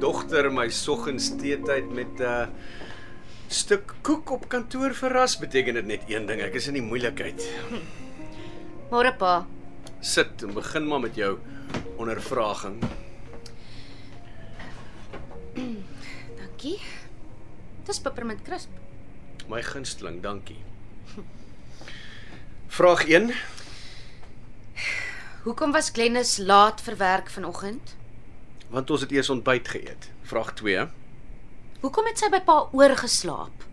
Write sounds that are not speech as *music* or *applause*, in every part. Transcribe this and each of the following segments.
Dogter my soggens teetyd met 'n uh, stuk koek op kantoor verras, beteken dit net een ding, ek is in die moeilikheid. Môre pa. Sit en begin maar met jou ondervraging. Dankie. Dis peppermint crisp. My gunsteling, dankie. Vraag 1. Hoekom was Glennis laat vir werk vanoggend? Want ons het eers ontbyt geëet. Vraag 2. Hoekom het sy by pa oorgeslaap?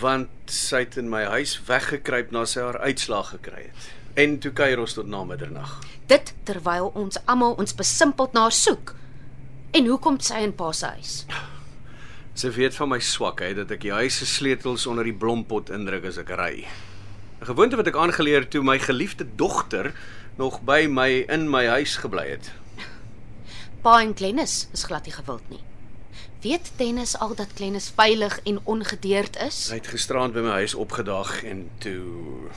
Want sy het in my huis weggekruip na sy haar uitslag gekry het. En toe kuier ons tot na middernag. Dit terwyl ons almal ons besimpeld na haar soek. En hoekom sy in pa se huis? Sy weet van my swakheid dat ek die huis se sleutels onder die blompot indruk as ek ry. 'n Gewoonte wat ek aangeleer toe my geliefde dogter nog by my in my huis gebly het. Pa en Glennis is glad nie gewild nie. Weet Dennis al dat Glennis veilig en ongedeerd is? Sy het gisterand by my huis opgedaag en toe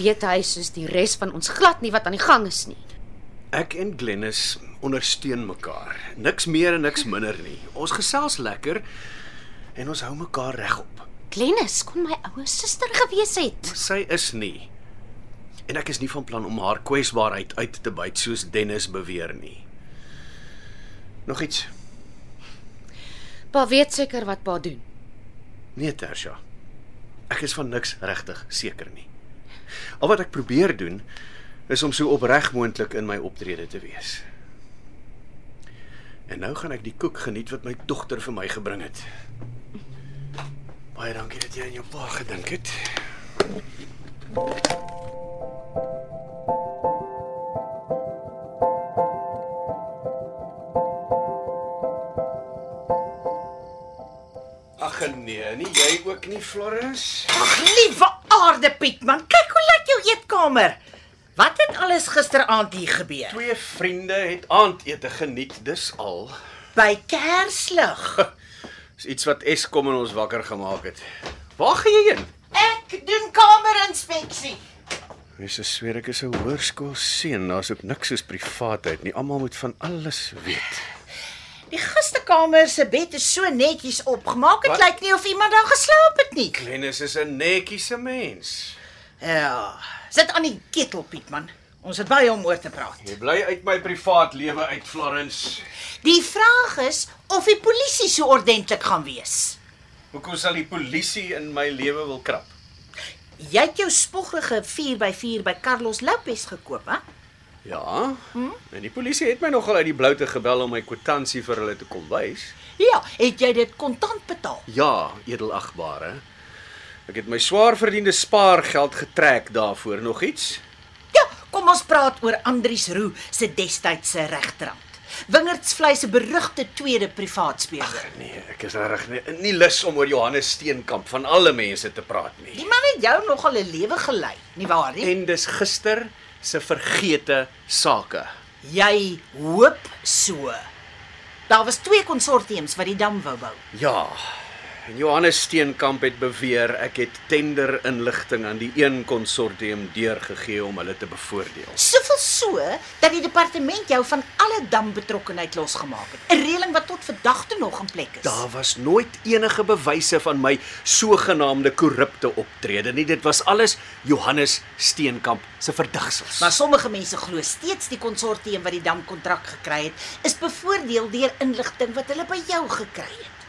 Weet hy soos die res van ons glad nie wat aan die gang is nie. ek en Glennis ondersteun mekaar. Niks meer en niks minder nie. Ons gesels lekker en ons hou mekaar regop. Glennis kon my ouer suster gewees het. Sy is nie. En ek is nie van plan om haar kwesbaarheid uit te byt soos Dennis beweer nie. Nog iets? Pa weet seker wat pa doen. Nee, Tersha. Ek is van niks regtig seker nie. Al wat ek probeer doen is om so opreg moontlik in my optrede te wees. En nou gaan ek die koek geniet wat my dogter vir my gebring het. Baie dankie dat jy aan jou pa gedink het. Nie, Florence? Ag, liewe aarde Pietman, kyk hoe lyk jou eetkamer. Wat het alles gisteraand hier gebeur? Twee vriende het aandete geniet, dis al. By Kerslig. *laughs* Dis iets wat Eskom in ons wakker gemaak het. Waar gaan jy heen? Ek doen kamerinspeksie. Mens se sweer ek is 'n hoërskool seun, daar's ook niks soos privaatheid nie. Almal moet van alles weet. Die gistekamer se bed is so netjies opgemaak. Dit lyk nie of iemand daar geslaap het nie. Glennis is 'n netjiese mens. Ja, sit aan die ketel Pietman. Ons het baie om oor te praat. Jy bly uit my privaat lewe uit, Florence. Die vraag is of die polisie so ordentlik gaan wees. Hoekom sal die polisie in my lewe wil krap? Jy het jou spoggerige 4x4 by Carlos Lopez gekoop, hè? Ja. Hm? En die polisie het my nogal uit die bloute gebel om my kwitansie vir hulle te kom wys. Ja, het jy dit kontant betaal? Ja, edelagbare. Ek het my swaar verdiende spaargeld getrek daarvoor. Nog iets? Ja, kom ons praat oor Andries Roo se destydse regterhand. Wingerdsvlei se berugte tweede privaat speler. Nee, ek is reg nie, nie lus om oor Johannes Steenkamp van alle mense te praat nie. Die man het jou nogal 'n lewe gelei, nie waar nie? En dis gister se vergete sake. Jy hoop so. Daar was twee konsortiums wat die dam wou bou. Ja. En Johannes Steenkamp het beweer ek het tender inligting aan die een konsortium deurgegee om hulle te bevoordeel. Soveel so dat die departement jou van alle dambetrokkenheid losgemaak het. 'n Reëling wat tot vandag toe nog in plek is. Daar was nooit enige bewyse van my sogenaamde korrupte optrede nie. Dit was alles Johannes Steenkamp se verdigsels. Maar sommige mense glo steeds die konsortium wat die damkontrak gekry het, is bevoordeel deur inligting wat hulle by jou gekry het.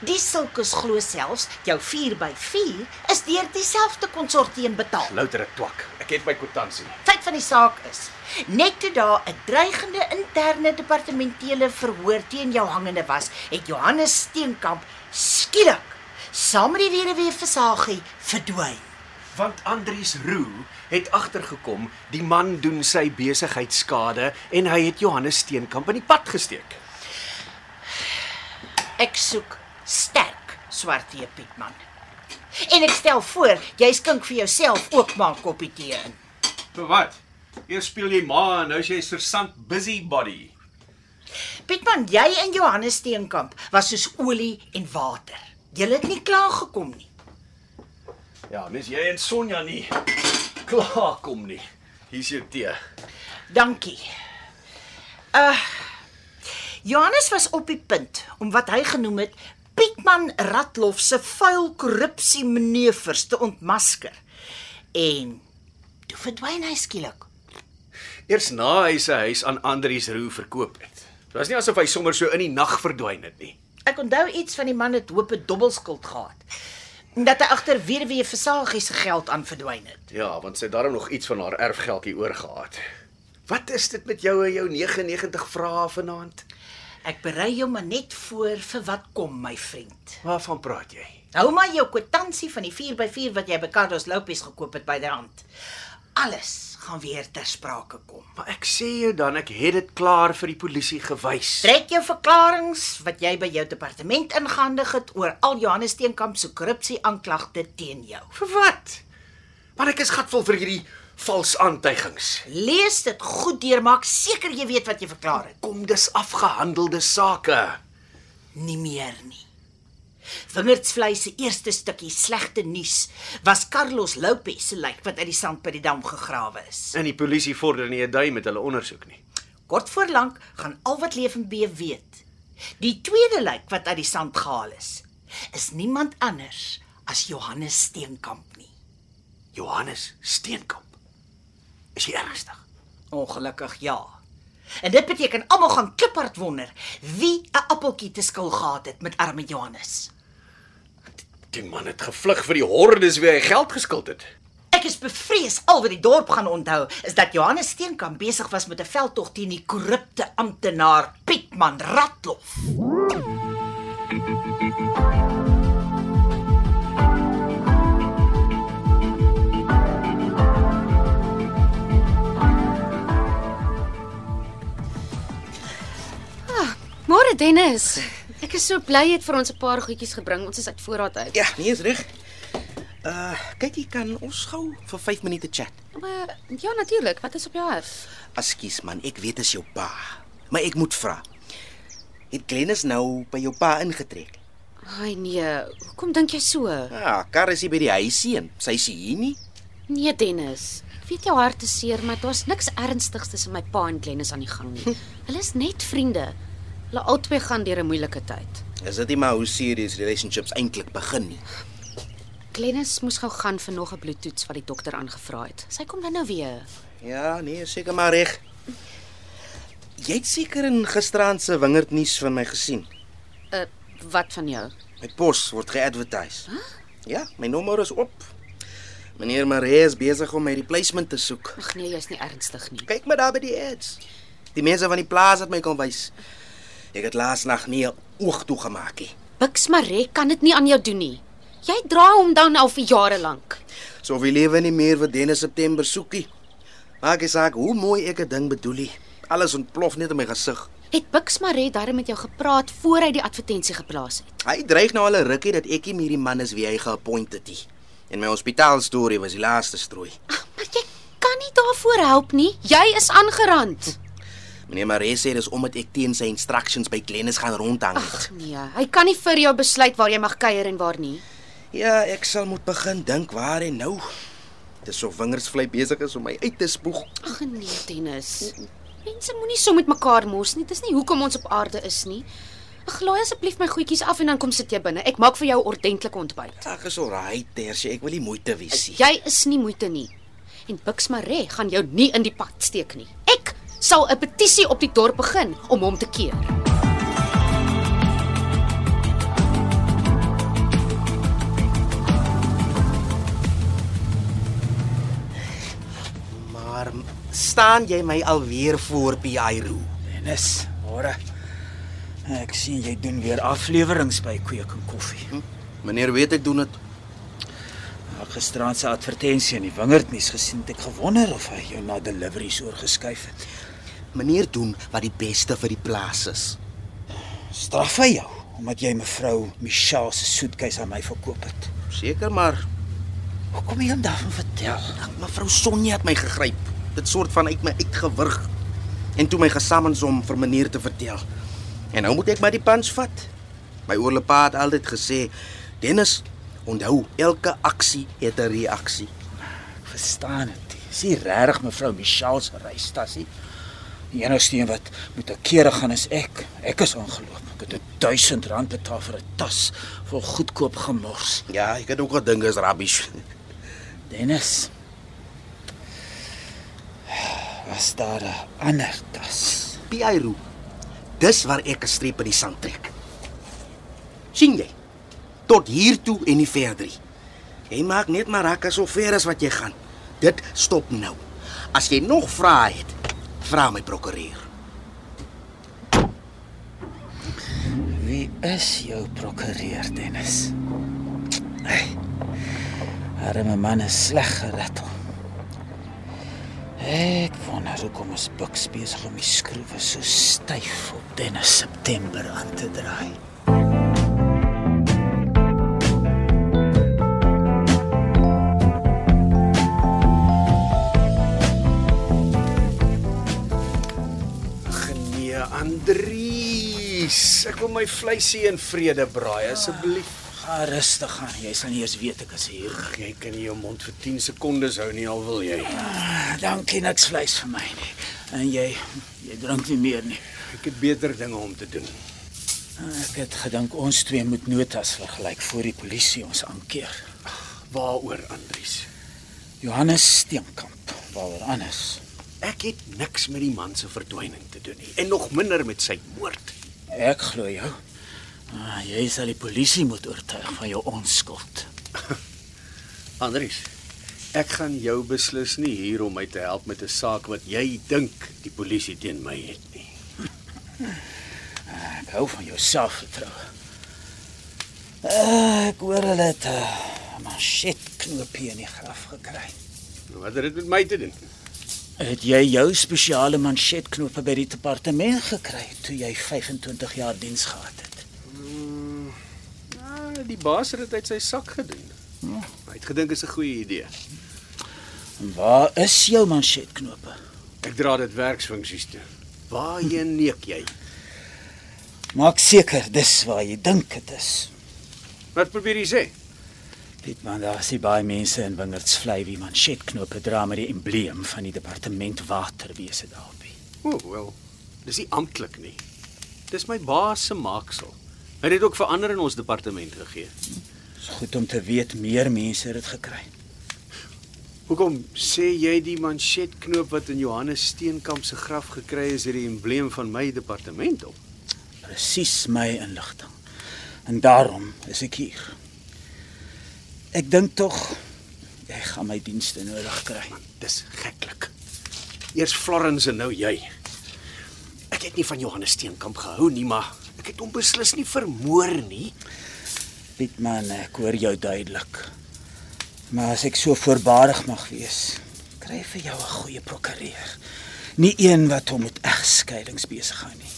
Die sulkes glo selfs jou 4x4 is deur dieselfde konsortium betaal. louter 'n twak. Ek het my kwitansie. Feit van die saak is, net toe daar 'n dreigende interne departementele verhoor teen jou hangende was, het Johannes Steenkamp skielik saam met die weduwee Versagie verdwyn. Want Andries Roo het agtergekom die man doen sy besigheid skade en hy het Johannes Steenkamp in die pad gesteek. Ek soek sterk swart tee Pietman. En ek stel voor jy skink vir jouself ook maar 'n koppie tee in. Vir wat? Eers speel jy ma en nou is jy sergeant busybody. Pietman, jy en Johannes Steenkamp was soos olie en water. Julle het nie klaar gekom nie. Ja, mis jy en Sonja nie klaar kom nie. Hier's jou tee. Dankie. Uh Johannes was op die punt om wat hy genoem het Pietman Ratloff se vuil korrupsie manoeuvres te ontmasker. En toe verdwyn hy skielik. Eers na hy sy huis aan Andries Roo verkoop het. Dit was nie asof hy sommer so in die nag verdwyn het nie. Ek onthou iets van die man het hoop 'n dobbelskuld gehad. Dat hy agter weduwee Versagie se geld aan verdwyn het. Ja, want sy het daarom nog iets van haar erfgeldjie oorgehad. Wat is dit met jou en jou 99 vrae vanaand? Ek berei jou maar net voor vir wat kom, my vriend. Waarvan praat jy? Hou maar jou kwitansie van die 4x4 wat jy by Carlos Lopez gekoop het byderhand. Alles gaan weer ter sprake kom. Maar ek sê jou dan, ek het dit klaar vir die polisie gewys. Trek jou verklaringe wat jy by jou departement ingehandig het oor al Johannes Steenkamp se korrupsie aanklagte teen jou. Vir wat? Want ek is gatvol vir hierdie vals aantuigings. Lees dit goed deur, maak seker jy weet wat jy verklaar het. Kom dis afgehandelde sake. Nie meer nie. Wingerdsvleis se eerste stukkie slegte nuus was Carlos Lopez se lijk wat uit die sand by die dam gegrawe is. En die polisie vorder nie 'n duim met hulle ondersoek nie. Kort voor lank gaan al wat leef en beef weet. Die tweede lijk wat uit die sand gehaal is, is niemand anders as Johannes Steenkamp nie. Johannes Steenkamp. Is jy ernstig? Ongelukkig ja. En dit beteken almal gaan kliphard wonder wie 'n appeltjie te skil gehad het met arme Johannes. Die man het gevlug vir die hordes wie hy geld geskuld het. Ek is bevrees al wat die dorp gaan onthou is dat Johannes Steenkamp besig was met 'n veldtog teen die korrupte amptenaar Pietman Ratloff. Dennis. *laughs* Ek is so bly jy het vir ons 'n paar goedjies gebring. Ons is uit voorraad uit. Ja, nee, is reg. Uh, kyk, jy kan ons gou vir 5 minute chat. Maar ja, natuurlik. Wat is op jou hart? Askies man, ek weet dit is jou pa, maar ek moet vra. Het Glennis nou by jou pa ingetrek? Ai nee, hoekom dink jy so? Ja, kar is hier by die huisie en sy is hier nie. Nee Dennis. Ek weet jou hart is seer, maar daar's niks ernstigs tussen my pa en Glennis aan die gang nie. *laughs* Hulle is net vriende. Hulle albei gaan deur 'n moeilike tyd. Is dit nie maar hoe serious relationships eintlik begin nie? Glennis moes gou gaan vir nog 'n bloedtoets wat die dokter aangevra het. Sy kom dan nou weer. Ja, nee, seker maar reg. Jy het seker in gisteraand se wingerdnuus van my gesien. Uh wat van jou? My pos word ge-advertise. Huh? Ja, my nommer is op. Meneer Maree is besig om my replacement te soek. Ag nee, jy's nie ernstig nie. Kyk maar daar by die ads. Die mense van die plaas het my kom wys. Ek het laas nag nie 'n oog toe gemaak nie. Bux Maree kan dit nie aan jou doen nie. Jy dra hom dan al vir jare lank. So wie lewe nie meer vir Dennis September soekie. Maak ek saak hoe mooi ek 'n ding bedoel nie. Alles ontplof net in my gesig. Het Bux Maree darm met jou gepraat voor hy die advertensie geplaas het? Hy dreig nou al 'n rukkie dat ek nie meer die man is wie hy geappoint het nie. En my hospitaal storie was die laaste strooi. Ag, maar jy kan nie daarvoor help nie. Jy is aangerand. Meneer Maree sê dis omdat ek teen sy instructions by Glennis gaan rondhang. Ag nee, hy kan nie vir jou besluit waar jy mag kuier en waar nie. Ja, ek sal moet begin dink waar en nou. Dis so wingersvlei besig is om my uit te spoeg. Ag nee, Dennis. Mense moenie so met mekaar mors nie. Dis nie hoekom ons op aarde is nie. Ag, laai asseblief my goedjies af en dan kom sit jy binne. Ek maak vir jou ordentlike ontbyt. Ag, is alraai, Tersie. Ek wil nie moeite wees nie. Jy is nie moeite nie. En Bux Maree gaan jou nie in die pad steek nie. Ek sal 'n petisie op die dorp begin om hom te keer. Maar staan jy my alweer voor Piero? Dennis, môre. Ek sien jy doen weer afleweringe by Kweek en Koffie. Hm? Meneer weet ek doen dit. Gisterand se advertensie in die Wingerdnuus gesien, het ek gewonder of hy jou na deliveries oorgeskuif het. Meneer doen wat die beste vir die plaas is. Straf hy jou omdat jy mevrou Michelle se soetkeis aan my verkoop het. Seker maar, Hoe kom jy hom daarvan vertel? ag, mevrou Sonja het my gegryp. Dit soort van uit my uitgewurg en toe my gesammens om vir meneer te vertel. En nou moet ek maar die pans vat. My oorlepa het altyd gesê, Dennis, onthou, elke aksie het 'n reaksie. Verstaan dit. Is nie regtig mevrou Michelle se reistassie? Die enigste een wat moet 'n kere gaan is ek. Ek is aangeloop. Ek het 1000 rand betaal vir 'n tas vol goedkoop gemors. Ja, ek het ook gedink is rubbish. Dennis. Was daar 'n ander tas? Piero. Dis waar ek 'n streep in die sand trek. sien jy? Tot hier toe en nie verder nie. Jy maak net maar raak so ver as wat jy gaan. Dit stop nou. As jy nog vrae het, vra my prokureur. Wie is jou prokureur, Dennis? Hey. Arme man is sleg gerattel. Ek wonder hoekom is Bucks besig om die skroewe so styf op Dennis September aan te draai. Andries, ek wil my vleisie in vrede braai asseblief. Ga rustig aan. Jy sal nie eers weet ek is hier. Jy kan nie jou mond vir 10 sekondes hou nie al wil jy. Dankie niks vleis vir my nie. En jy jy drink nie meer nie. Ek het beter dinge om te doen. Ek het gedink ons twee moet notas vergelyk voor die polisie ons aankeer. Waaroor, Andries? Johannes Steenkamp, waaroor anders? Ek het niks met die man se verdwyning te doen nie en nog minder met sy moord. Ek glo jou. Ah, jy sal die polisie moet oortuig van jou onskuld. *laughs* Andries, ek gaan jou beslis nie hier om my te help met 'n saak wat jy dink die polisie teen my het nie. Ek hou van jou selfvertroue. Uh, ek hoor hulle het 'n uh, manchetknopie in die graf gekry. Wat het dit met my te doen? Het jy jou spesiale manchetknope by die departement gekry toe jy 25 jaar diens gehad het? Ah, die baas het dit uit sy sak gedoen. Ja. Hy het gedink is 'n goeie idee. En waar is jou manchetknope? Ek dra dit werksfunksies toe. Waarheen *laughs* neek jy? Maak seker dis waar jy dink dit is. Wat probeer jy sê? Piet man, daar nie baie mense in Wingerdsvlei wie manchetknope dra met die embleem van die departement waterwese daarop. nie. O, oh, wel. Dis nie amptelik nie. Dis my baas se maaksel. Hy het dit ook verander in ons departement gegee. Dis goed om te weet meer mense het dit gekry. Hoekom sê jy die manchetknoop wat in Johannes Steenkamp se graf gekry is, het die embleem van my departement op? Presies my inligting. En daarom is ek hier. Ek dink tog jy gaan my dienste nodig kry. Dis geklik. Eers Florence en nou jy. Ek het nie van Johannes Steenkamp gehou nie, maar ek het hom beslis nie vermoor nie. Piet man, ek hoor jou duidelik. Maar as ek so voorbarig mag wees, kry vir jou 'n goeie prokureur. Nie een wat hom met egskeidings besig hou nie.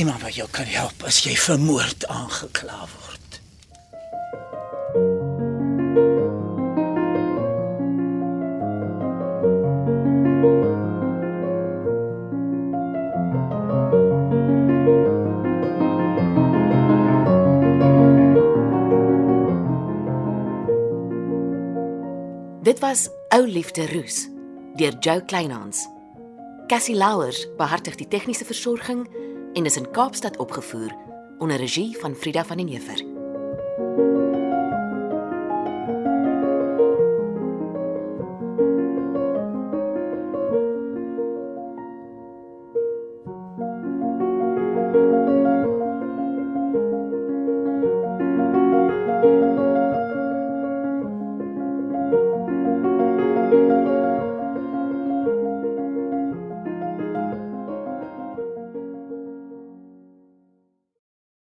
Iemand wat jou kan help as jy vermoord aangekla word. Ou Liefde Roos deur Jo Kleinhans. Cassie Louwers behartig die tegniese versorging en is in Kaapstad opgevoer onder regie van Frida van den Heever.